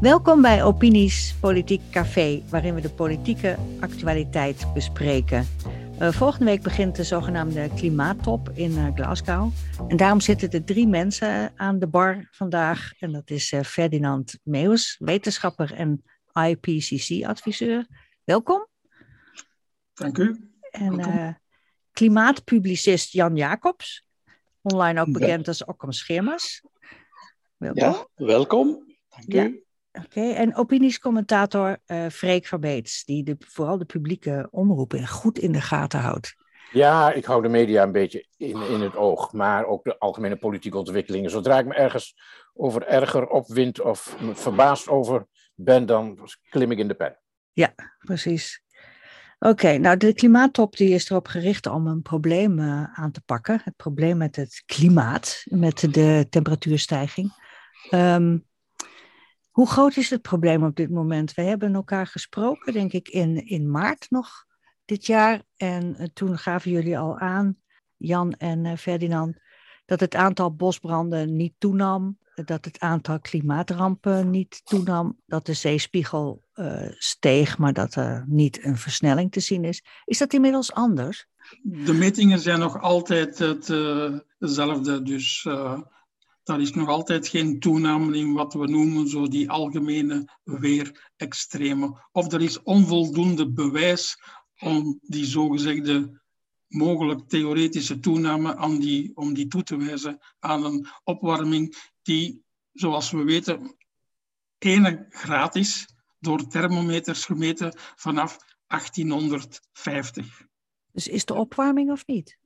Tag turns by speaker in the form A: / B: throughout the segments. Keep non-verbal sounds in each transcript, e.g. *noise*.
A: Welkom bij Opinies Politiek Café, waarin we de politieke actualiteit bespreken. Uh, volgende week begint de zogenaamde klimaattop in uh, Glasgow. En daarom zitten er drie mensen aan de bar vandaag. En dat is uh, Ferdinand Meeuws, wetenschapper en IPCC-adviseur. Welkom.
B: Dank u.
A: En klimaatpublicist Jan Jacobs, online ook bekend als Occam Schermers.
C: Welkom. Ja, welkom. Dank
A: ja. u. Oké, en opiniescommentator uh, Freek Verbeets, die de, vooral de publieke omroepen goed in de gaten houdt.
D: Ja, ik hou de media een beetje in, in het oog, maar ook de algemene politieke ontwikkelingen. Zodra ik me ergens over erger opwind of verbaasd over ben, dan klim ik in de pen.
A: Ja, precies. Oké, nou de klimaattop die is erop gericht om een probleem uh, aan te pakken. Het probleem met het klimaat, met de temperatuurstijging. Um, hoe groot is het probleem op dit moment? We hebben elkaar gesproken, denk ik, in, in maart nog dit jaar. En uh, toen gaven jullie al aan, Jan en uh, Ferdinand, dat het aantal bosbranden niet toenam, dat het aantal klimaatrampen niet toenam, dat de zeespiegel uh, steeg, maar dat er niet een versnelling te zien is. Is dat inmiddels anders?
B: De metingen zijn nog altijd het, hetzelfde, dus er is nog altijd geen toename in wat we noemen zo die algemene weerextremen. Of er is onvoldoende bewijs om die zogezegde mogelijk theoretische toename aan die, om die toe te wijzen aan een opwarming die, zoals we weten, 1 graad is door thermometers gemeten vanaf 1850.
A: Dus is de opwarming of niet?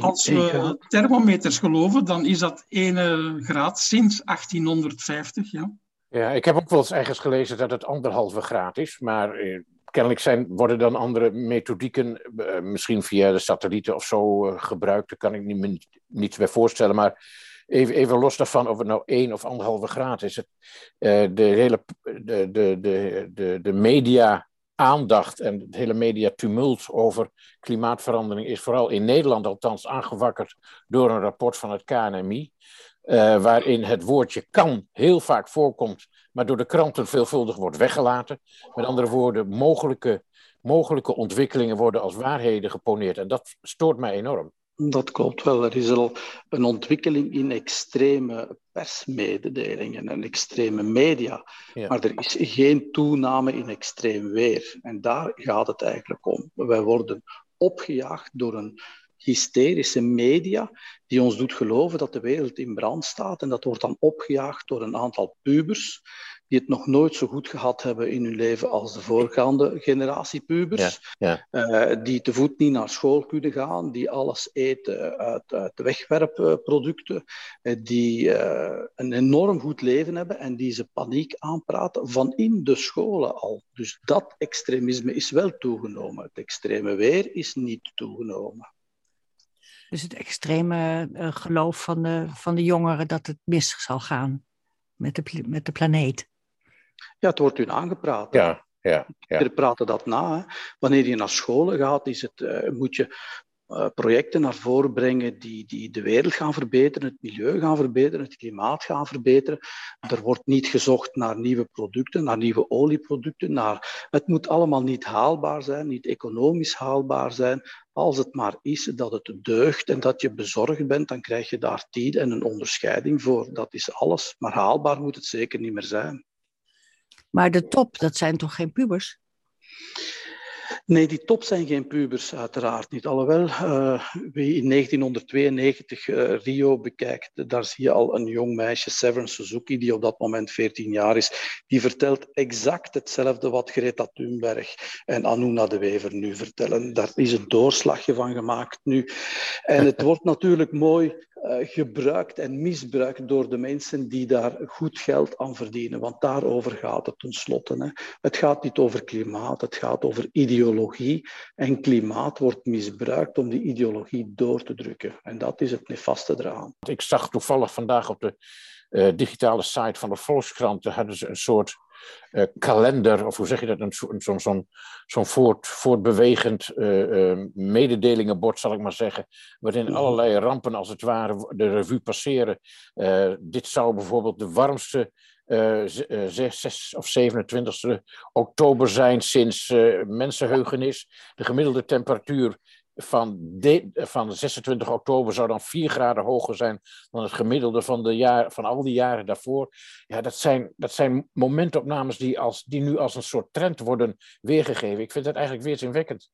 B: Als we thermometers geloven, dan is dat 1 graad sinds 1850. Ja.
D: ja, ik heb ook wel eens ergens gelezen dat het anderhalve graad is, maar eh, kennelijk zijn, worden dan andere methodieken, eh, misschien via de satellieten of zo, uh, gebruikt. Daar kan ik niet, niet bij voorstellen, maar even, even los daarvan of het nou 1 of anderhalve graad is. Het, uh, de hele de, de, de, de, de media aandacht en het hele mediatumult over klimaatverandering is vooral in Nederland althans aangewakkerd door een rapport van het KNMI, eh, waarin het woordje kan heel vaak voorkomt, maar door de kranten veelvuldig wordt weggelaten. Met andere woorden, mogelijke, mogelijke ontwikkelingen worden als waarheden geponeerd en dat stoort mij enorm.
C: Dat klopt wel. Er is al een ontwikkeling in extreme persmededelingen en extreme media. Maar er is geen toename in extreem weer. En daar gaat het eigenlijk om. Wij worden opgejaagd door een hysterische media die ons doet geloven dat de wereld in brand staat. En dat wordt dan opgejaagd door een aantal pubers die het nog nooit zo goed gehad hebben in hun leven als de voorgaande generatie pubers. Ja, eh, die te voet niet naar school kunnen gaan, die alles eten uit, uit wegwerpproducten, uh, die uh, een enorm goed leven hebben en die ze paniek aanpraten van in de scholen al. Dus dat extremisme is wel toegenomen. Het extreme weer is niet toegenomen.
A: Dus het extreme geloof van de, van de jongeren dat het mis zal gaan met de, met de planeet.
C: Ja, het wordt u aangepraat.
D: Ja, ja, ja.
C: Er praten dat na. Hè. Wanneer je naar scholen gaat, is het, uh, moet je uh, projecten naar voren brengen die, die de wereld gaan verbeteren, het milieu gaan verbeteren, het klimaat gaan verbeteren. Er wordt niet gezocht naar nieuwe producten, naar nieuwe olieproducten. Naar, het moet allemaal niet haalbaar zijn, niet economisch haalbaar zijn. Als het maar is dat het deugt en dat je bezorgd bent, dan krijg je daar tijd en een onderscheiding voor. Dat is alles. Maar haalbaar moet het zeker niet meer zijn.
A: Maar de top, dat zijn toch geen pubers?
C: Nee, die top zijn geen pubers, uiteraard niet. Alhoewel, uh, wie in 1992 uh, eh, Rio bekijkt, daar zie je al een jong meisje, Severn Suzuki, die op dat moment 14 jaar is. Die vertelt exact hetzelfde wat Greta Thunberg en Anuna de Wever nu vertellen. Daar is een doorslagje van gemaakt nu. En het *laughs* wordt natuurlijk mooi gebruikt en misbruikt door de mensen die daar goed geld aan verdienen. Want daarover gaat het tenslotte. Hè. Het gaat niet over klimaat, het gaat over ideologie. En klimaat wordt misbruikt om die ideologie door te drukken. En dat is het nefaste eraan.
D: Ik zag toevallig vandaag op de digitale site van de Volkskrant. Hadden ze een soort kalender, of hoe zeg je dat, zo'n zo, zo, zo voort, voortbewegend mededelingenbord, zal ik maar zeggen, waarin mhm. allerlei rampen als het ware de revue passeren. dit zou bijvoorbeeld de warmste 6 eh, of 27 oktober zijn sinds uh, mensenheugenis. De gemiddelde temperatuur van, de, van 26 oktober zou dan 4 graden hoger zijn dan het gemiddelde van, de jaar, van al die jaren daarvoor. Ja, dat zijn, dat zijn momentopnames die, als, die nu als een soort trend worden weergegeven. Ik vind dat eigenlijk weerzinwekkend.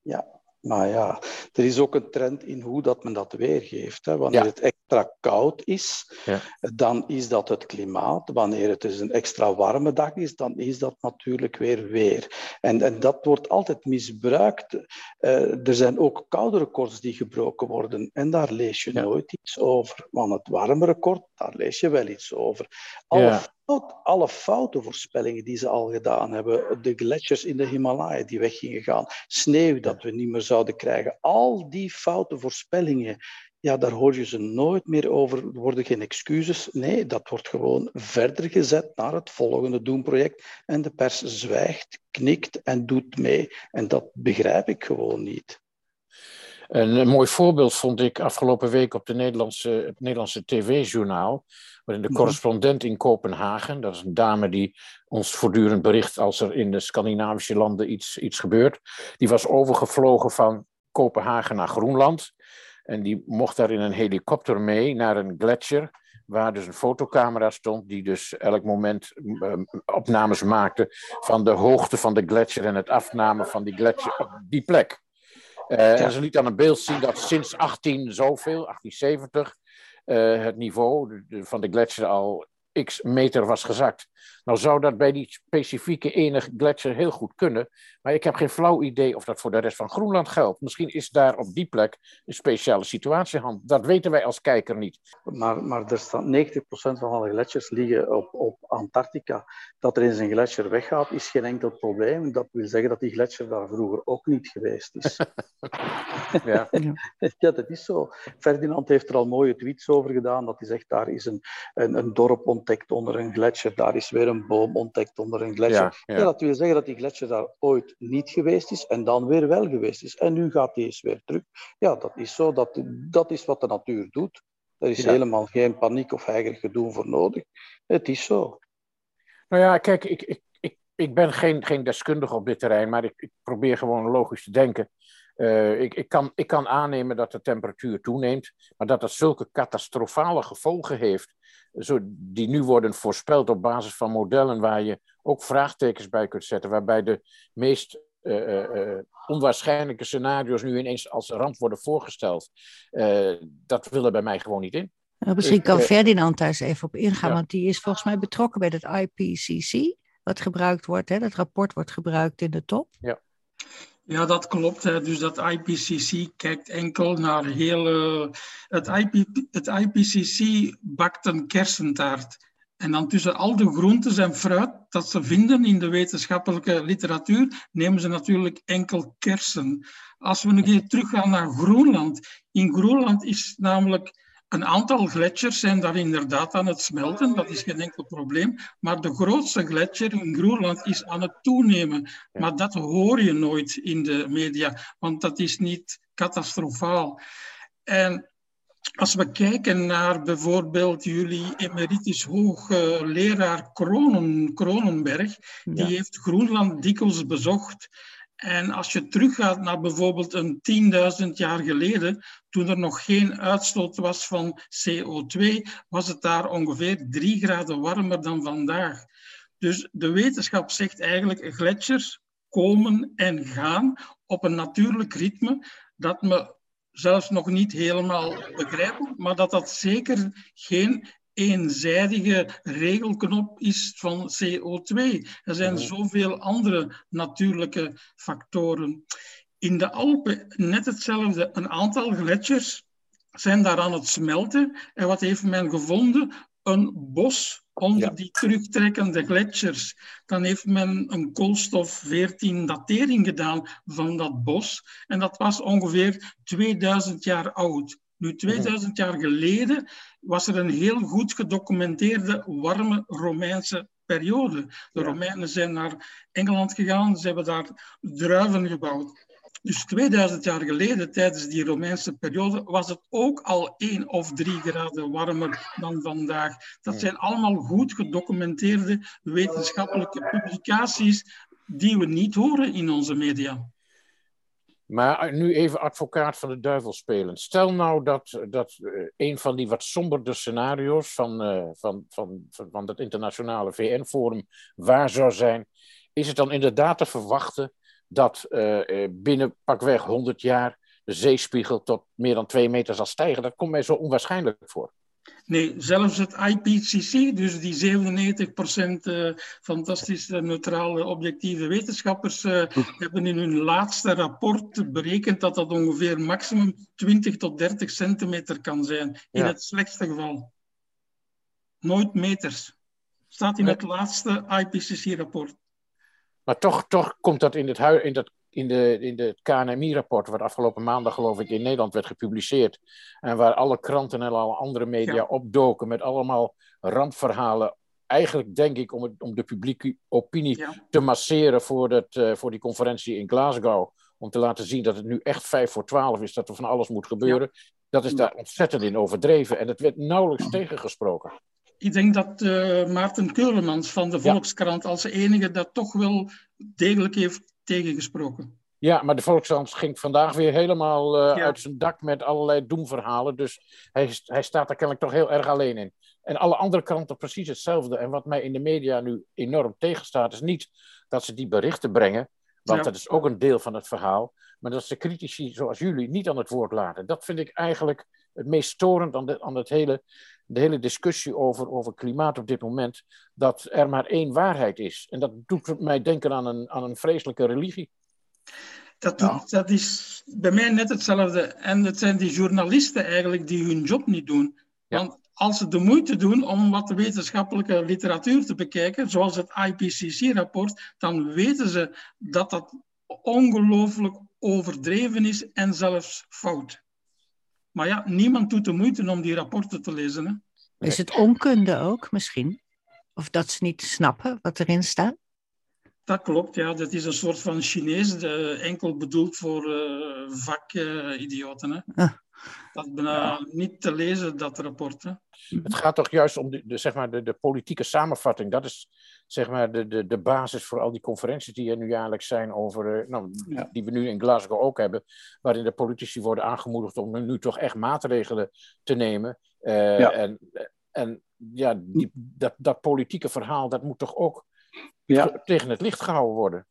C: Ja, maar ja, er is ook een trend in hoe dat men dat weergeeft. Hè. Wanneer het extra koud is, ja. dan is dat het klimaat. Wanneer het dus een extra warme dag is, dan is dat natuurlijk weer weer. En, en dat wordt altijd misbruikt. Uh, er zijn ook koude records die gebroken worden. En daar lees je nooit iets over. Want het warme record, daar lees je wel iets over. Alle alle foute voorspellingen die ze al gedaan hebben, de gletsjers in de Himalaya die weg gingen gaan, sneeuw dat we niet meer zouden krijgen, al die foute voorspellingen, ja, daar hoor je ze nooit meer over. Er worden geen excuses. Nee, dat wordt gewoon verder gezet naar het volgende doemproject. En de pers zwijgt, knikt en doet mee. En dat begrijp ik gewoon niet.
D: Een mooi voorbeeld vond ik afgelopen week op de Nederlandse, het Nederlandse tv-journaal waarin de mhm. correspondent in Kopenhagen, dat is een dame die ons voortdurend bericht als er in de Scandinavische landen iets, iets gebeurt, die was overgevlogen van Kopenhagen naar Groenland. En die mocht daar in een helikopter mee naar een gletsjer, waar dus een fotocamera stond, die dus elk moment opnames maakte van de hoogte van de gletsjer en het afname van die gletsjer op die plek. Uh, En ze liet dan een beeld zien dat sinds 18 zoveel, 1870, uh, het niveau van de gletsjer al x meter was gezakt. Nou zou dat bij die specifieke ene gletsjer heel goed kunnen, maar ik heb geen flauw idee of dat voor de rest van Groenland geldt. Misschien is daar op die plek een speciale situatie aan. Dat weten wij als kijker niet.
C: Maar, maar er staat 90% van alle gletsjers liggen op, op Antarctica. Dat er eens een gletsjer weggaat, is geen enkel probleem. Dat wil zeggen dat die gletsjer daar vroeger ook niet geweest is. *laughs* ja. ja, dat is zo. Ferdinand heeft er al mooie tweets over gedaan. Dat hij zegt, daar is een, een, een dorp ontdekt onder een gletsjer. Daar is weer een boom ontdekt onder een gletsjer. Ja, ja. dat wil zeggen dat die gletsjer daar ooit niet geweest is en dan weer wel geweest is. En nu gaat die eens weer terug. Ja, dat is zo. Dat, dat is wat de natuur doet. Er is helemaal geen paniek of heiger gedoe voor nodig. Het is zo.
D: Nou ja, kijk, ik, ik, ik, ik ben geen, geen deskundige op dit terrein, maar ik, ik probeer gewoon logisch te denken. Uh, ik, ik, kan, ik kan aannemen dat de temperatuur toeneemt, maar dat dat zulke catastrofale gevolgen heeft, zo, die nu worden voorspeld op basis van modellen waar je ook vraagtekens bij kunt zetten, waarbij de meest uh, uh, onwaarschijnlijke scenario's nu ineens als ramp worden voorgesteld. dat wil er bij mij gewoon niet in.
A: Nou, misschien kan Ferdinand daar eens even op ingaan, want die is volgens mij betrokken bij het IPCC, wat gebruikt wordt. Hè? Dat rapport wordt gebruikt in de top.
B: Ja. Ja, dat klopt. Dus dat IPCC kijkt enkel naar hele. Het, het IPCC bakt een kersentaart. En dan tussen al de groentes en fruit dat ze vinden in de wetenschappelijke literatuur, nemen ze natuurlijk enkel kersen. Als we nu teruggaan naar Groenland. In Groenland is namelijk een aantal gletsjers zijn daar inderdaad aan het smelten, dat is geen enkel probleem. Maar de grootste gletsjer in Groenland is aan het toenemen. Maar dat hoor je nooit in de media, want dat is niet catastrofaal. En als we kijken naar bijvoorbeeld jullie emeritus hoogleraar Kronen, Kronenberg, die heeft Groenland dikwijls bezocht. En als je teruggaat naar bijvoorbeeld een 10.000 jaar geleden, toen er nog geen uitstoot was van CO2, was het daar ongeveer 3 graden warmer dan vandaag. Dus de wetenschap zegt eigenlijk gletsjers komen en gaan op een natuurlijk ritme dat we zelfs nog niet helemaal begrijpen, maar dat dat zeker geen eenzijdige regelknop is van CO2. Er zijn zoveel andere natuurlijke factoren. In de Alpen net hetzelfde. Een aantal gletsjers zijn daar aan het smelten. En wat heeft men gevonden? Een bos onder die terugtrekkende gletsjers. Dan heeft men een koolstof-14 datering gedaan van dat bos. En dat was ongeveer 2000 jaar oud. Nu, 2000 jaar geleden was er een heel goed gedocumenteerde warme Romeinse periode. De Romeinen zijn naar Engeland gegaan, ze hebben daar druiven gebouwd. Dus 2000 jaar geleden, tijdens die Romeinse periode, was het ook al 1 of 3 graden warmer dan vandaag. Dat zijn allemaal goed gedocumenteerde wetenschappelijke publicaties die we niet horen in onze media.
D: Maar nu even advocaat van de duivel spelen. Stel nou dat, dat uh, een van die wat somberder scenario's van, van, van, van, van het internationale VN-forum waar zou zijn. Is het dan inderdaad te verwachten dat uh, binnen pakweg 100 jaar de zeespiegel tot meer dan 2 meter zal stijgen? Dat komt mij zo onwaarschijnlijk voor.
B: Nee, zelfs het IPCC, dus die 97% uh, fantastische, neutrale, objectieve wetenschappers, uh, hebben in hun laatste rapport berekend dat dat ongeveer maximum 20 tot 30 centimeter kan zijn, in ja. het slechtste geval. Nooit meters. Staat in het laatste IPCC-rapport.
D: Maar toch, toch komt dat in het, in dat in de, in de KNMI-rapport, wat afgelopen maandag geloof ik in Nederland werd gepubliceerd. En waar alle kranten en alle andere media ja. opdoken met allemaal rampverhalen. Eigenlijk denk ik om, het, om de publieke opinie ja. te masseren voor, dat, uh, voor die conferentie in Glasgow. Om te laten zien dat het nu echt vijf voor twaalf is, dat er van alles moet gebeuren. Ja. Dat is daar ontzettend in overdreven. En het werd nauwelijks tegengesproken.
B: Ik denk dat uh, Maarten Keulemans van de Volkskrant als enige dat toch wel degelijk heeft tegengesproken.
D: Ja, maar de Volkskrant ging vandaag weer helemaal uh, ja. uit zijn dak met allerlei doemverhalen. Dus hij, hij staat er kennelijk toch heel erg alleen in. En alle andere kranten precies hetzelfde. En wat mij in de media nu enorm tegenstaat, is niet dat ze die berichten brengen. Want ja. dat is ook een deel van het verhaal. Maar dat ze critici zoals jullie niet aan het woord laten. Dat vind ik eigenlijk het meest storend aan, de, aan het hele, de hele discussie over, over klimaat op dit moment. Dat er maar één waarheid is. En dat doet mij denken aan een, aan een vreselijke religie.
B: Dat, dat is bij mij net hetzelfde. En het zijn die journalisten eigenlijk die hun job niet doen. Ja. Want als ze de moeite doen om wat de wetenschappelijke literatuur te bekijken, zoals het IPCC-rapport, dan weten ze dat dat ongelooflijk overdreven is en zelfs fout. Maar ja, niemand doet de moeite om die rapporten te lezen. Hè?
A: Is het onkunde ook misschien? Of dat ze niet snappen wat erin staat?
B: Dat klopt, ja. Dat is een soort van Chinees, de, enkel bedoeld voor uh, vakidioten. Uh, ah. Dat is bijna ja. niet te lezen, dat rapport. Hè.
D: Het gaat toch juist om de, de, zeg maar de, de politieke samenvatting. Dat is zeg maar de, de, de basis voor al die conferenties die er nu jaarlijks zijn over, uh, nou, ja. die we nu in Glasgow ook hebben, waarin de politici worden aangemoedigd om nu toch echt maatregelen te nemen. Uh, ja. En, en ja, die, dat, dat politieke verhaal, dat moet toch ook ja. tegen het licht gehouden worden.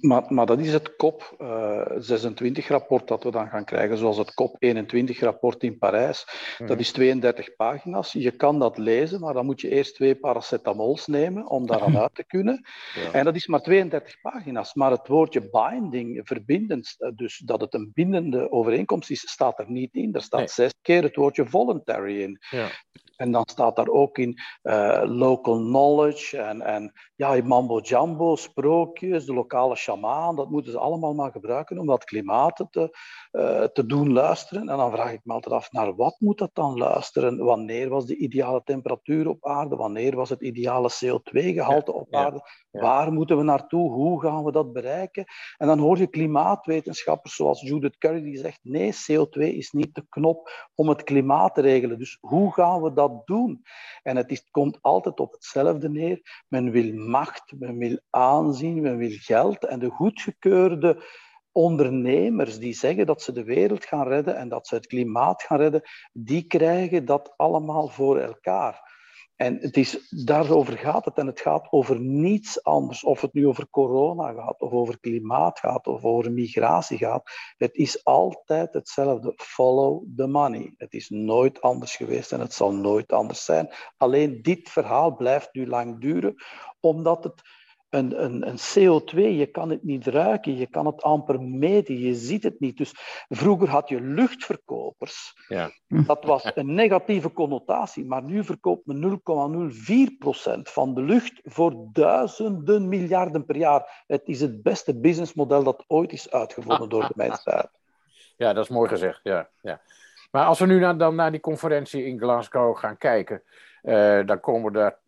C: Maar, maar dat is het COP uh, 26-rapport dat we dan gaan krijgen, zoals het COP 21-rapport in Parijs. Mm. Dat is 32 pagina's. Je kan dat lezen, maar dan moet je eerst twee paracetamols nemen om daaraan *laughs* uit te kunnen. Ja. En dat is maar 32 pagina's. Maar het woordje binding, verbindend, dus dat het een bindende overeenkomst is, staat er niet in. Er staat nee. zes keer het woordje voluntary in. Ja. En dan staat daar ook in uh, local knowledge en, en ja, mambo jumbo, sprookjes, de lokale shamaan. Dat moeten ze allemaal maar gebruiken om dat klimaat te, uh, te doen luisteren. En dan vraag ik me altijd af, naar wat moet dat dan luisteren? Wanneer was de ideale temperatuur op aarde? Wanneer was het ideale CO2-gehalte ja, op aarde? Ja, ja. Waar moeten we naartoe? Hoe gaan we dat bereiken? En dan hoor je klimaatwetenschappers zoals Judith Curry die zegt, nee, CO2 is niet de knop om het klimaat te regelen. Dus hoe gaan we dat doen? En het is, komt altijd op hetzelfde neer. Men wil macht, men wil aanzien, men wil geld. En de goedgekeurde ondernemers die zeggen dat ze de wereld gaan redden en dat ze het klimaat gaan redden, die krijgen dat allemaal voor elkaar. En het is, daarover gaat het. En het gaat over niets anders. Of het nu over corona gaat, of over klimaat gaat, of over migratie gaat. Het is altijd hetzelfde. Follow the money. Het is nooit anders geweest en het zal nooit anders zijn. Alleen dit verhaal blijft nu lang duren, omdat het een, een, een, CO2, je kan het niet ruiken, je kan het amper meten, je ziet het niet. Dus vroeger had je luchtverkopers. Ja. Dat was een negatieve connotatie, maar nu verkoopt men 0,04% van de lucht voor duizenden miljarden per jaar. Het is het beste businessmodel dat ooit is uitgevonden door de mensheid. *laughs*
D: Ja, dat is mooi gezegd. Ja, ja. Maar als we nu naar, dan naar die conferentie in Glasgow gaan kijken, uh, dan komen daar,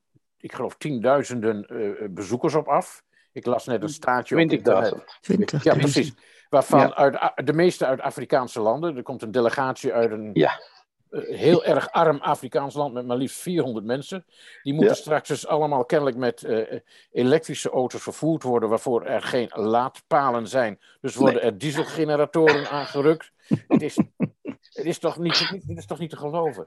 D: ik geloof, tienduizenden uh, bezoekers op af. Ik las net een staatje
C: 20.000.
D: Ja, precies. Waarvan uit, de meeste uit Afrikaanse landen. Er komt een delegatie uit een
C: ja.
D: Eh, heel erg arm Afrikaans land met maar liefst 400 mensen. Die moeten straks dus allemaal kennelijk met uh, elektrische auto's vervoerd worden, waarvoor er geen laadpalen zijn. Dus worden er dieselgeneratoren aangerukt. Het is, het is, toch niet, het is toch niet te geloven?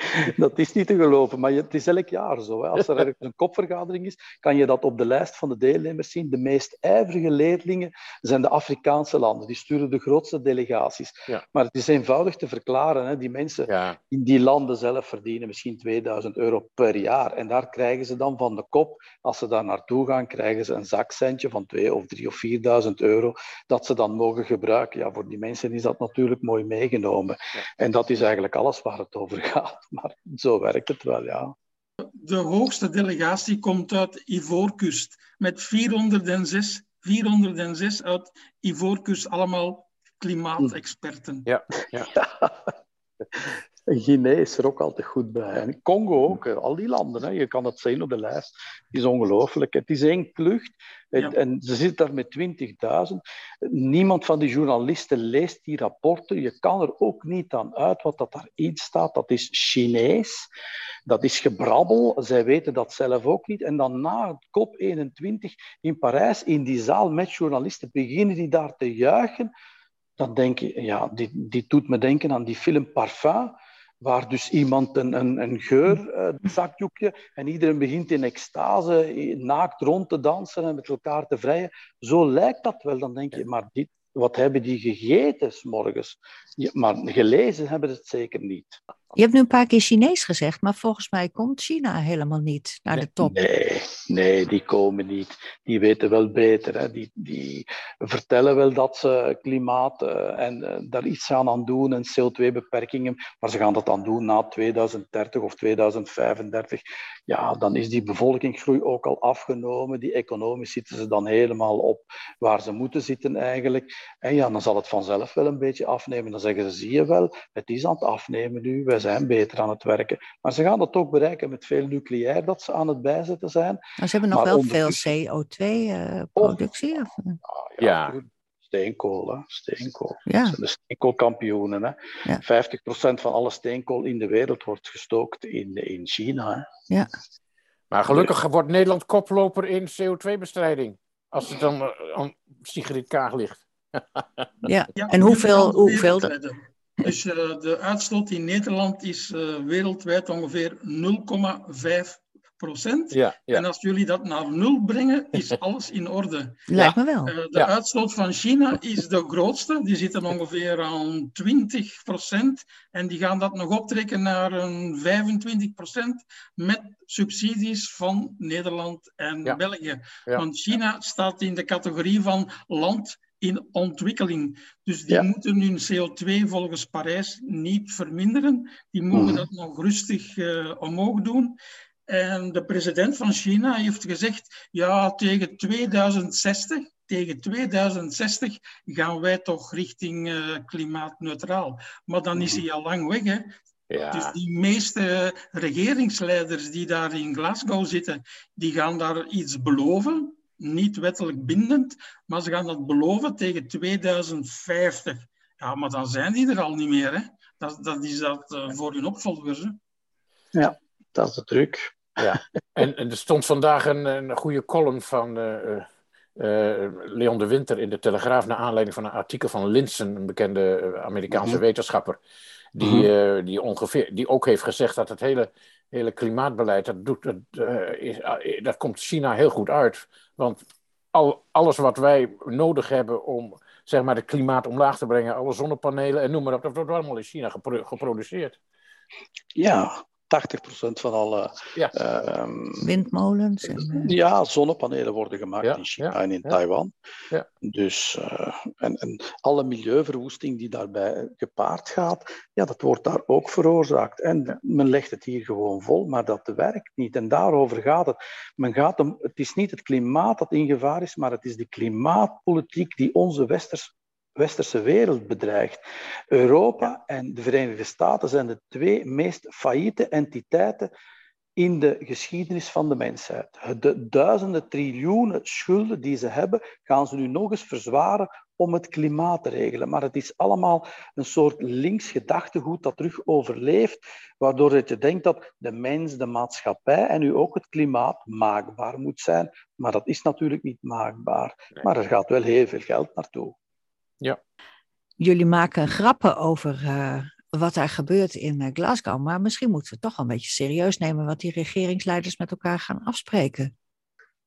D: *laughs*
C: dat is niet te geloven, maar het is elk jaar zo. Hè. Als er *laughs* ergens een kopvergadering is, kan je dat op de lijst van de deelnemers zien. De meest ijverige leerlingen zijn de Afrikaanse landen. Die sturen de grootste delegaties.
D: Ja.
C: Maar het is eenvoudig te verklaren. Hè. Die mensen
D: ja.
C: in die landen zelf verdienen misschien 2000 euro per jaar. En daar krijgen ze dan van de kop, als ze daar naartoe gaan, krijgen ze een zakcentje van 2 of 3 of 4000 euro, dat ze dan mogen gebruiken. Ja, voor die mensen is dat natuurlijk mooi meegenomen. En dat is eigenlijk alles waar het over gaat. *laughs* Maar zo werkt het wel, ja.
B: De hoogste delegatie komt uit Ivoorkust met 406, 406 uit Ivoorkust, allemaal klimaatexperten.
D: Ja, ja. *laughs*
C: Guinea is er ook altijd goed bij. En Congo ook, al die landen. Hè. Je kan het zien op de lijst. Het is ongelooflijk. Het is één klucht. Ja. En ze zit daar met 20.000. Niemand van die journalisten leest die rapporten. Je kan er ook niet aan uit wat dat daarin staat. Dat is Chinees. Dat is gebrabbel. Zij weten dat zelf ook niet. En dan na COP21 in Parijs, in die zaal met journalisten, beginnen die daar te juichen. Dan denk je, ja, die, die doet me denken aan die film Parfum waar dus iemand een, een, een geurzakdoekje uh, en iedereen begint in extase naakt rond te dansen en met elkaar te vrijen. Zo lijkt dat wel. Dan denk je, maar dit, wat hebben die gegeten s morgens? Ja, maar gelezen hebben ze het zeker niet.
A: Je hebt nu een paar keer Chinees gezegd, maar volgens mij komt China helemaal niet naar de top.
C: Nee, nee die komen niet. Die weten wel beter. Hè. Die, die vertellen wel dat ze klimaat uh, en uh, daar iets gaan aan doen en CO2-beperkingen, maar ze gaan dat dan doen na 2030 of 2035. Ja, dan is die bevolkingsgroei ook al afgenomen. Die economisch zitten ze dan helemaal op waar ze moeten zitten eigenlijk. En ja, dan zal het vanzelf wel een beetje afnemen. Dan zeggen ze, zie je wel, het is aan het afnemen nu. Wij zijn beter aan het werken. Maar ze gaan dat ook bereiken met veel nucleair dat ze aan het bijzetten zijn.
A: Maar ze hebben nog maar wel veel CO2-productie? Uh,
C: oh, ja, ja. Steenkool, hè? steenkool.
A: Ja.
C: Dat zijn de steenkoolkampioenen. Hè?
A: Ja.
C: 50% van alle steenkool in de wereld wordt gestookt in, in China. Hè?
A: Ja.
D: Maar gelukkig wordt Nederland koploper in CO2-bestrijding. Als het dan aan Sigrid Kaag ligt. *laughs*
A: ja. ja, en hoeveel... hoeveel
B: dat... Dus uh, de uitstoot in Nederland is uh, wereldwijd ongeveer 0,5 procent.
D: Ja, ja.
B: En als jullie dat naar nul brengen, is *laughs* alles in orde.
A: Lijkt me wel.
B: Uh, de ja. uitstoot van China is de grootste. Die zitten ongeveer aan 20 procent. En die gaan dat nog optrekken naar een 25 procent met subsidies van Nederland en België. Want China staat in de categorie van land in ontwikkeling. Dus die ja. moeten hun CO2 volgens Parijs niet verminderen. Die mogen mm. dat nog rustig uh, omhoog doen. En de president van China heeft gezegd, ja, tegen 2060, tegen 2060 gaan wij toch richting uh, klimaatneutraal. Maar dan is hij al lang weg, hè.
D: Ja.
B: Dus die meeste regeringsleiders die daar in Glasgow zitten, die gaan daar iets beloven niet wettelijk bindend, maar ze gaan dat beloven tegen 2050. Ja, maar dan zijn die er al niet meer. Hè? Dat, dat is dat uh, voor hun opvolgers. Hè?
C: Ja, dat is de truc.
D: Ja, en, en er stond vandaag een, een goede column van uh, uh, Leon de Winter in de Telegraaf... naar aanleiding van een artikel van Linsen, een bekende Amerikaanse mm -hmm. wetenschapper... Die, mm -hmm. die, ongeveer, die ook heeft gezegd dat het hele, hele klimaatbeleid... Dat, doet, dat, is, dat komt China heel goed uit... Want al, alles wat wij nodig hebben om zeg maar, het klimaat omlaag te brengen, alle zonnepanelen en noem maar op, dat wordt allemaal in China gepro geproduceerd.
C: Ja, 80% van alle
D: ja.
C: uh,
A: windmolens. En,
C: ja, zonnepanelen worden gemaakt
D: ja,
C: in China
D: ja,
C: en in Taiwan.
D: Ja.
C: Dus, uh, en, en alle milieuverwoesting die daarbij gepaard gaat, ja, dat wordt daar ook veroorzaakt. En men legt het hier gewoon vol, maar dat werkt niet. En daarover gaat het. Men gaat om, het is niet het klimaat dat in gevaar is, maar het is de klimaatpolitiek die onze westers westerse wereld bedreigt. Europa en de Verenigde Staten zijn de twee meest failliete entiteiten in de geschiedenis van de mensheid. De duizenden triljoenen schulden die ze hebben, gaan ze nu nog eens verzwaren om het klimaat te regelen. Maar het is allemaal een soort links gedachtegoed dat terug overleeft, waardoor je denkt dat de mens, de maatschappij en nu ook het klimaat maakbaar moet zijn. Maar dat is natuurlijk niet maakbaar. Maar er gaat wel heel veel geld naartoe.
D: Ja.
A: Jullie maken grappen over uh, wat daar gebeurt in eh, Glasgow, maar misschien moeten we toch wel een beetje serieus nemen wat die regeringsleiders met elkaar gaan afspreken.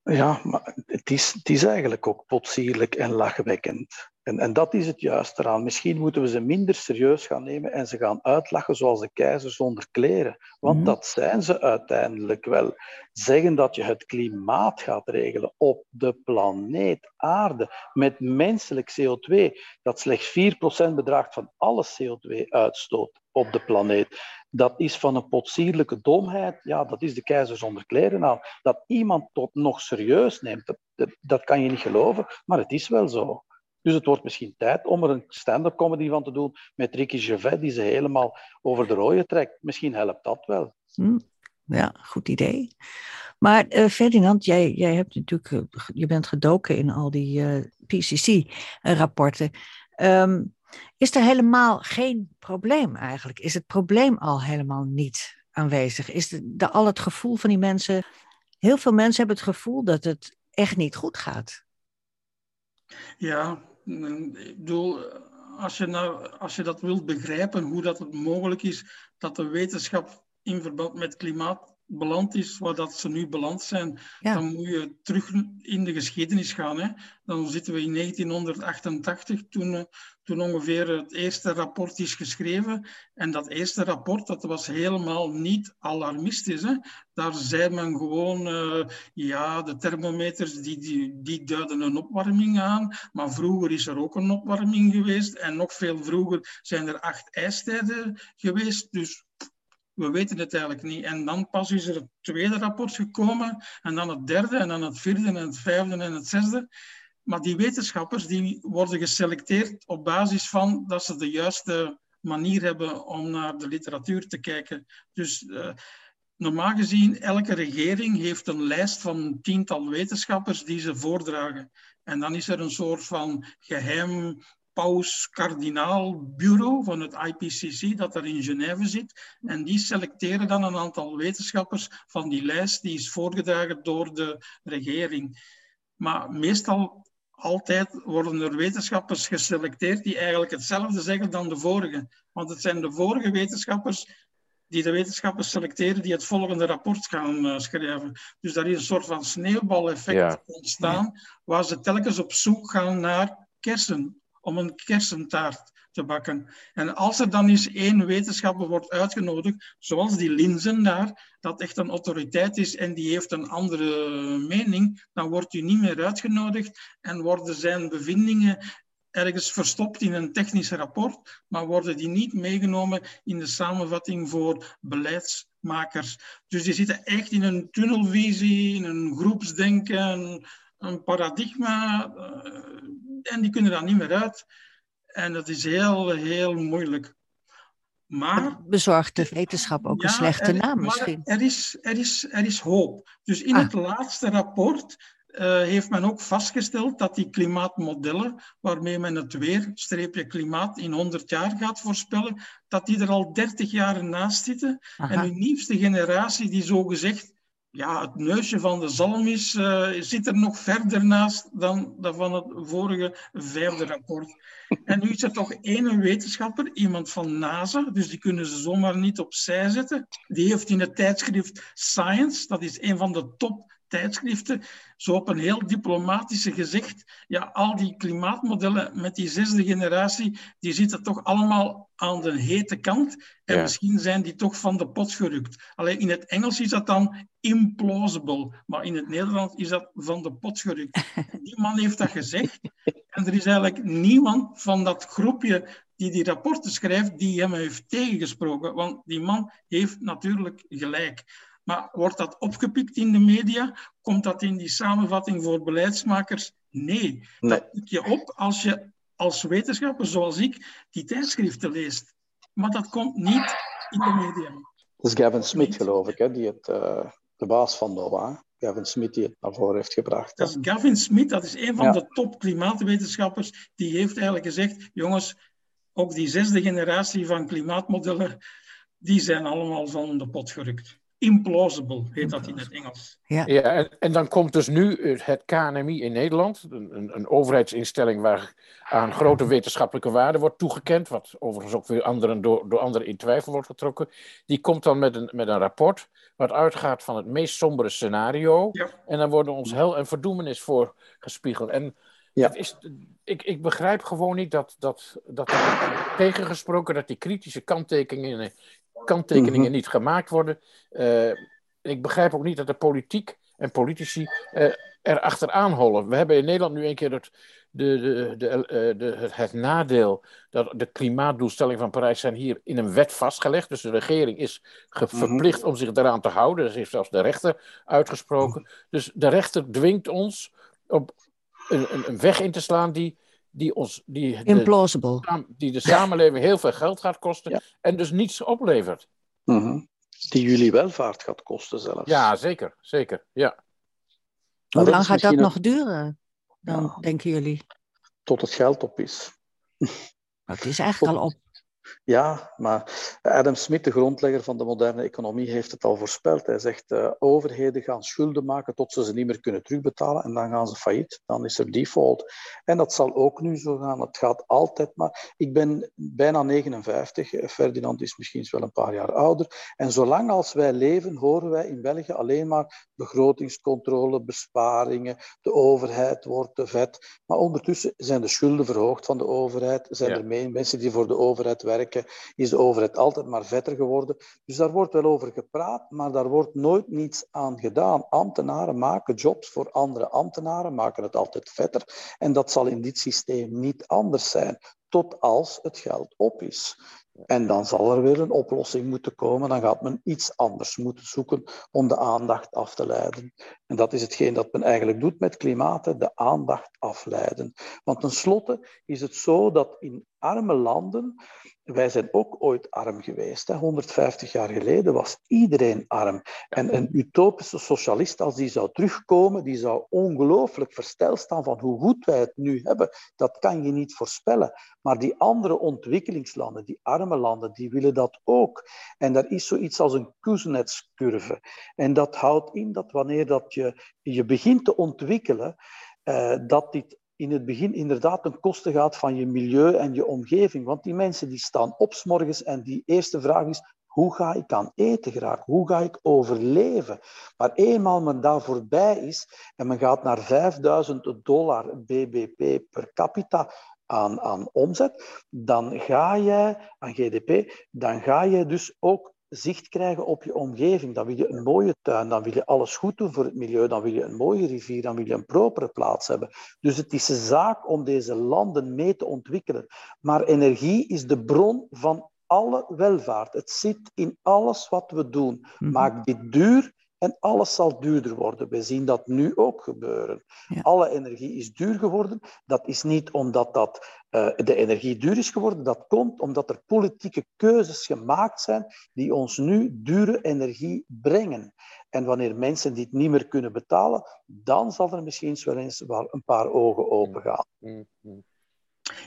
C: Ja, maar het is, het is eigenlijk ook potsierlijk en lachwekkend. En, en dat is het juiste eraan. Misschien moeten we ze minder serieus gaan nemen en ze gaan uitlachen zoals de keizer zonder kleren. Want mhm. dat zijn ze uiteindelijk wel. Zeggen dat je het klimaat gaat regelen op de planeet Aarde met menselijk CO2, dat slechts 4% bedraagt van alle CO2-uitstoot op de planeet. Dat is van een potsierlijke domheid. Ja, dat is de keizer zonder kleren aan. Dat iemand tot nog serieus neemt, dat, dat kan je niet geloven, maar het is wel zo. Dus het wordt misschien tijd om er een stand-up comedy van te doen met Ricky Gervais, die ze helemaal over de rode trekt. Misschien helpt dat wel.
A: Hm, ja, goed idee. Maar uh, Ferdinand, jij, jij hebt natuurlijk, uh, je bent gedoken in al die uh, eh, PCC-rapporten. Ehm, is er helemaal geen probleem eigenlijk? Is het probleem al helemaal niet aanwezig? Is de, de, al het gevoel van die mensen, heel veel mensen hebben het gevoel dat het echt niet goed gaat.
B: Ja, ik bedoel, als je, nou, als je dat wilt begrijpen, hoe dat het mogelijk is dat de wetenschap in verband met klimaat beland is waar dat ze nu beland zijn, dan moet je terug in de geschiedenis gaan. Hè. Dan zitten we in 1988, toen, eh, toen ongeveer het eerste rapport is geschreven. En dat eerste rapport dat was helemaal niet alarmistisch. Hè. Daar zei men gewoon, uh, ja, de thermometers die, die, die duiden een opwarming aan. Maar vroeger is er ook een opwarming geweest. En nog veel vroeger zijn er acht ijstijden geweest. Dus we weten het eigenlijk niet. En dan pas is er het tweede rapport gekomen, en dan het derde, en dan het vierde, en het vijfde en het zesde. Maar die wetenschappers die worden geselecteerd op basis van dat ze de juiste manier hebben om naar de literatuur te kijken. Dus uh, normaal gezien, elke regering heeft een lijst van tiental wetenschappers die ze voordragen. En dan is er een soort van geheim paus-kardinaal-bureau van het IPCC dat er in Genève zit. En die selecteren dan een aantal wetenschappers van die lijst die is voorgedragen door de regering. Maar meestal altijd worden er wetenschappers geselecteerd die eigenlijk hetzelfde zeggen dan de vorige. Want het zijn de vorige wetenschappers die de wetenschappers selecteren die het volgende rapport gaan uh, schrijven. Dus daar is een soort van sneeuwbaleffect ontstaan, waar ze telkens op zoek gaan naar kersen om een kersentaart te bakken. En als er dan eens één wetenschapper wordt uitgenodigd, zoals die Linzen daar, dat echt een autoriteit is en die heeft een andere mening, dan wordt u niet meer uitgenodigd en worden zijn bevindingen ergens verstopt in een technisch rapport, maar worden die niet meegenomen in de samenvatting voor beleidsmakers. Dus die zitten echt in een tunnelvisie, in een groepsdenken, een paradigma en die kunnen daar niet meer uit. En dat is heel, heel moeilijk. Maar,
A: bezorgt de wetenschap ook een slechte naam misschien?
B: Er is, er, is, er is hoop. Dus in het ah. laatste rapport uh, heeft men ook vastgesteld dat die klimaatmodellen, waarmee men het weer, streepje klimaat, in 100 jaar gaat voorspellen, dat die er al 30 jaar naast zitten. En de nieuwste generatie die zo gezegd ja, het neusje van de zalm is, uh, zit er nog verder naast dan dat van het vorige vijfde rapport. En nu is er toch één wetenschapper, iemand van NASA, dus die kunnen ze zomaar niet opzij zetten. Die heeft in het tijdschrift Science, dat is een van de top tijdschriften, zo op een heel diplomatische gezegd, ja, al die klimaatmodellen met die zesde generatie, die zitten toch allemaal aan de hete kant. En misschien zijn die toch van de pot gerukt. Alleen in het Engels is dat dan implausible, maar in het Nederlands is dat van de pot gerukt. die man heeft dat gezegd. En er is eigenlijk niemand van dat groepje die die rapporten schrijft, die hem heeft tegengesproken. Want die man heeft natuurlijk gelijk. Maar wordt dat opgepikt in de media? Komt dat in die samenvatting voor beleidsmakers? Nee. Dat pik je op als je als wetenschapper zoals ik die tijdschriften leest. Maar dat komt niet in de media.
C: Dat is Gavin Smith, geloof ik, hè, die het, uh, de baas van NOAA. Gavin Smith die het naar voren heeft gebracht.
B: Dat is Gavin Smith, dat is een van de top klimaatwetenschappers. Die heeft eigenlijk gezegd, jongens, ook die zesde generatie van klimaatmodellen, die zijn allemaal van de pot gerukt implausible, heet dat in het Engels.
D: Ja, ja en, en, dan komt dus nu het KNMI in Nederland, een, een, overheidsinstelling waar aan grote wetenschappelijke waarde wordt toegekend, wat overigens ook weer anderen door, door anderen in twijfel wordt getrokken. Die komt dan met een, met een rapport wat uitgaat van het meest sombere scenario. Ja. En dan worden ons hel en verdoemenis voor gespiegeld. En ja. Het is, ik, ik begrijp gewoon niet dat, dat, dat er tegengesproken dat die kritische kanttekeningen kanttekeningen mhm. niet gemaakt worden. Uh, ik begrijp ook niet dat de politiek en politici uh, er achteraan hollen. We hebben in Nederland nu een keer het, de, de, de, uh, de, het nadeel dat de klimaatdoelstellingen van Parijs zijn hier in een wet vastgelegd. Dus de regering is mhm. verplicht om zich daaraan te houden. Dat heeft zelfs de rechter uitgesproken. Mhm. Dus de rechter dwingt ons op een, een weg in te slaan die die ons. Die
A: Implausible.
D: De, die de samenleving heel veel geld gaat kosten en dus niets oplevert.
C: Mm Die jullie welvaart gaat kosten zelfs.
D: Ja, zeker. zeker ja.
A: Hoe lang gaat dat nog duren, dan, denken jullie?
C: Tot het geld op is. *laughs*
A: het is eigenlijk al op.
C: Ja, maar Adam Smith, de grondlegger van de moderne economie, heeft het al voorspeld. Hij zegt, uh, overheden gaan schulden maken tot ze ze niet meer kunnen terugbetalen en dan gaan ze failliet. Dan is er default. En dat zal ook nu zo gaan. Het gaat altijd maar... Ik ben bijna 59. Ferdinand is misschien wel een paar jaar ouder. En zolang als wij leven, horen wij in België alleen maar begrotingscontrole, besparingen, de overheid wordt te vet. Maar ondertussen zijn de schulden verhoogd van de overheid. Zijn er mensen die voor de overheid werken is de overheid altijd maar vetter geworden. Dus daar wordt wel over gepraat, maar daar wordt nooit niets aan gedaan. Ambtenaren maken jobs voor andere ambtenaren, maken het altijd vetter. En dat zal in dit systeem niet anders zijn, tot als het geld op is. En dan zal er weer een oplossing moeten komen. Dan gaat men iets anders moeten zoeken om de aandacht af te leiden. En dat is hetgeen dat men eigenlijk doet met klimaat, de aandacht afleiden. Want tenslotte is het zo dat in arme landen wij zijn ook ooit arm geweest. Hè. 150 jaar geleden was iedereen arm. En een utopische socialist, als die zou terugkomen, die zou ongelooflijk versteld staan van hoe goed wij het nu hebben. Dat kan je niet voorspellen. Maar die andere ontwikkelingslanden, die arme landen, die willen dat ook. En daar is zoiets als een Kuznets-curve. En dat houdt in dat wanneer dat je, je begint te ontwikkelen, uh, dat dit in het begin inderdaad ten koste gaat van je milieu en je omgeving. Want die mensen die staan op morgens en die eerste vraag is, hoe ga ik aan eten graag? Hoe ga ik overleven? Maar eenmaal men daar voorbij is en men gaat naar 5000 dollar BBP per capita aan, aan omzet, dan ga je, aan GDP, dan ga je dus ook zicht krijgen op je omgeving. Dan wil je een mooie tuin, dan wil je alles goed doen voor het milieu, dan wil je een mooie rivier, dan wil je een propere plaats hebben. Dus het is een zaak om deze landen mee te ontwikkelen. Maar energie is de bron van alle welvaart. Het zit in alles wat we doen. Mhm. Maak dit duur en alles zal duurder worden. We zien dat nu ook gebeuren. Alle energie is duur geworden. Dat is niet omdat dat, uh, de energie duur is geworden. Dat komt omdat er politieke keuzes gemaakt zijn die ons nu dure energie brengen. En wanneer mensen dit niet meer kunnen betalen, dan zal er misschien wel eens wel een paar ogen open gaan. Mm, mm.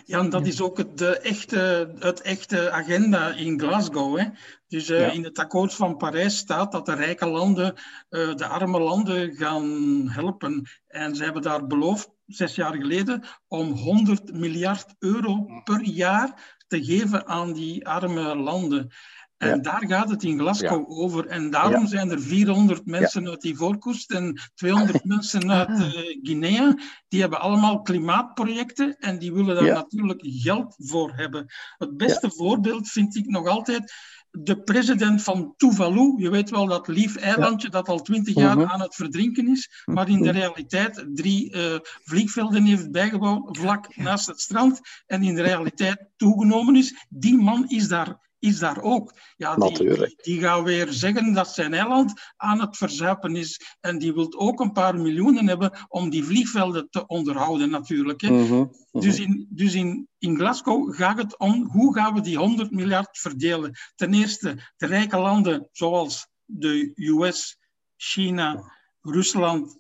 B: Ja, en dat is ook het, de echte, het echte agenda in Glasgow. Hè? Dus uh, in het akkoord van Parijs staat dat de rijke landen uh, de arme landen gaan helpen. En ze hebben daar beloofd, zes jaar geleden, om 100 miljard euro per jaar te geven aan die arme landen. En daar gaat het in Glasgow over. En daarom zijn er 400 mensen uit Ivoorkust en 200 *laughs* mensen uit uh, Guinea. Die hebben allemaal klimaatprojecten en die willen daar natuurlijk geld voor hebben. Het beste voorbeeld vind ik nog altijd de president van Tuvalu. Je weet wel dat lief eilandje dat al twintig jaar mhm. aan het verdrinken is, maar in de mhm. realiteit drie uh, vliegvelden heeft bijgebouwd vlak naast het strand en in de realiteit toegenomen is. Die man is daar is daar ook. Ja, die, die gaat weer zeggen dat zijn eiland aan het verzuipen is. En die wil ook een paar miljoenen hebben om die vliegvelden te onderhouden natuurlijk. Hè. Mhm, mhm. Dus, in, dus in, in Glasgow gaat het om hoe gaan we die 100 miljard verdelen. Ten eerste, de rijke landen zoals de US, China, Rusland,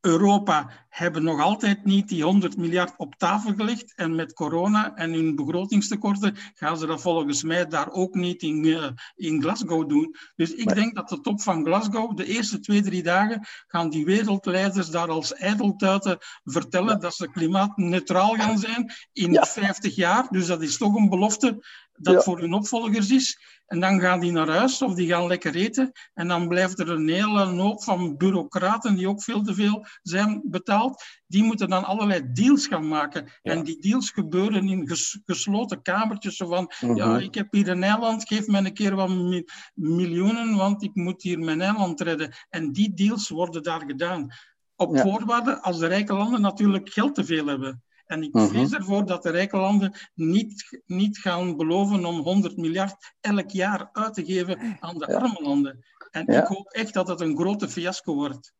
B: Europa hebben nog altijd niet die 100 miljard op tafel gelegd. En met corona en hun begrotingstekorten gaan ze dat volgens mij daar ook niet in, uh, in Glasgow doen. Dus ik denk dat de top van Glasgow, de eerste twee, drie dagen, gaan die wereldleiders daar als ijdeltuiten vertellen dat ze klimaatneutraal gaan zijn in 50 jaar. Dus dat is toch een belofte dat voor hun opvolgers is. En dan gaan die naar huis of die gaan lekker eten. En dan blijft er een hele hoop van bureaucraten die ook veel te veel zijn betaald. Die moeten dan allerlei deals gaan maken. En die deals gebeuren in gesloten kamertjes. Zo van, mhm. ja, ik heb hier een eiland, geef me een keer wat miljoenen, want ik moet hier mijn eiland redden. En die deals worden daar gedaan. Op voorwaarde als de rijke landen natuurlijk geld te veel hebben. En ik mhm. vrees ervoor dat de rijke landen niet, niet gaan beloven om 100 miljard elk jaar uit te geven aan de arme landen. En ik hoop echt dat het een grote fiasco wordt.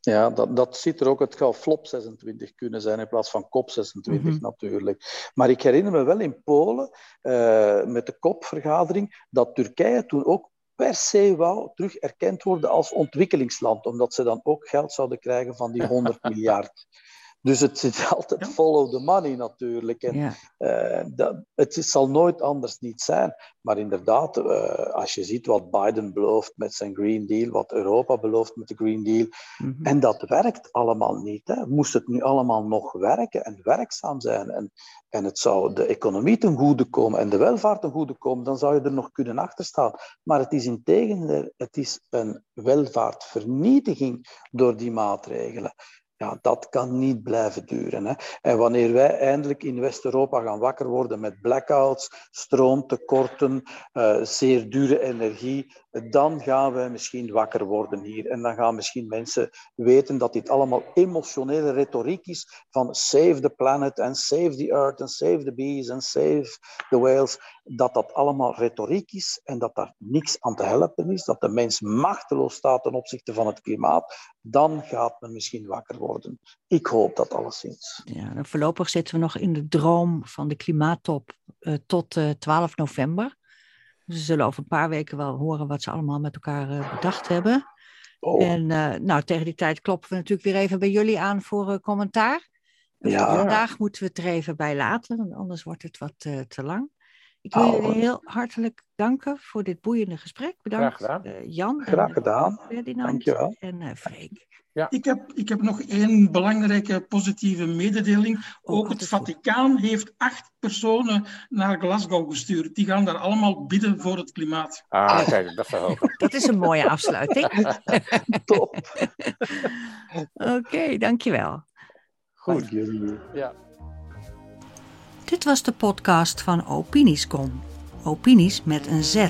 C: Ja, dat, dat ziet er ook. Het gaat flop 26 kunnen zijn in plaats van kop 26 mhm. natuurlijk. Maar ik herinner me wel in Polen, uh, met de kopvergadering, dat Turkije toen ook per se wou terug erkend worden als ontwikkelingsland, omdat ze dan ook geld zouden krijgen van die 100 *laughs* miljard. Dus het zit *laughs* altijd follow the money natuurlijk. En, uh, dat, het zal nooit anders niet zijn. Maar inderdaad, uh, als je ziet wat Biden belooft met zijn Green Deal, wat Europa belooft met de Green Deal, mm en dat werkt allemaal niet. Hè. Moest het nu allemaal nog werken en werkzaam zijn en, en het zou de economie ten goede komen en de welvaart ten goede komen, dan zou je er nog kunnen achterstaan. Maar het is in tegendeel, het is een welvaartvernietiging door die maatregelen ja, dat kan niet blijven duren. Hè. En wanneer wij eindelijk in West-Europa gaan wakker worden met blackouts, stroomtekorten, uh, zeer dure energie, dan gaan we misschien wakker worden hier. En dan gaan misschien mensen weten dat dit allemaal emotionele retoriek is van save the planet and save the earth and save the bees and save the whales. Dat dat allemaal retoriek is en dat daar niks aan te helpen is, dat de mens machteloos staat ten opzichte van het klimaat, dan gaat men misschien wakker worden. Ik hoop dat alleszins.
A: Ja, voorlopig zitten we nog in de droom van de klimaattop uh, tot uh, eh, 12 november. Ze zullen over een paar weken wel horen wat ze allemaal met elkaar uh, bedacht hebben. Oh. En nou, tegen die tijd kloppen we natuurlijk weer even bij jullie aan voor commentaar. Ja. Vandaag moeten we het er even bij laten, want anders wordt het wat te lang. Ik wil jullie heel hartelijk danken voor dit boeiende gesprek. Bedankt Graag gedaan. Uh, Jan.
C: Graag en, gedaan. Ferdinand Dankjewel.
A: En uh, Freek.
B: Ja. Ik, heb, ik heb nog één belangrijke positieve mededeling. Oh, ook het Vaticaan heeft acht personen naar Glasgow gestuurd. Die gaan daar allemaal bidden voor het klimaat.
D: Ah, kijk, dat is
A: Dat is een mooie afsluiting. *laughs*
C: Top.
A: Oké, okay, dankjewel.
C: Goed. Ja.
A: Dit was de podcast van Opiniescom. Opinies met een Z.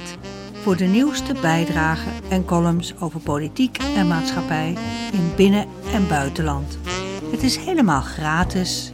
A: Voor de nieuwste bijdragen en columns over politiek en maatschappij in binnen- en buitenland. Het is helemaal gratis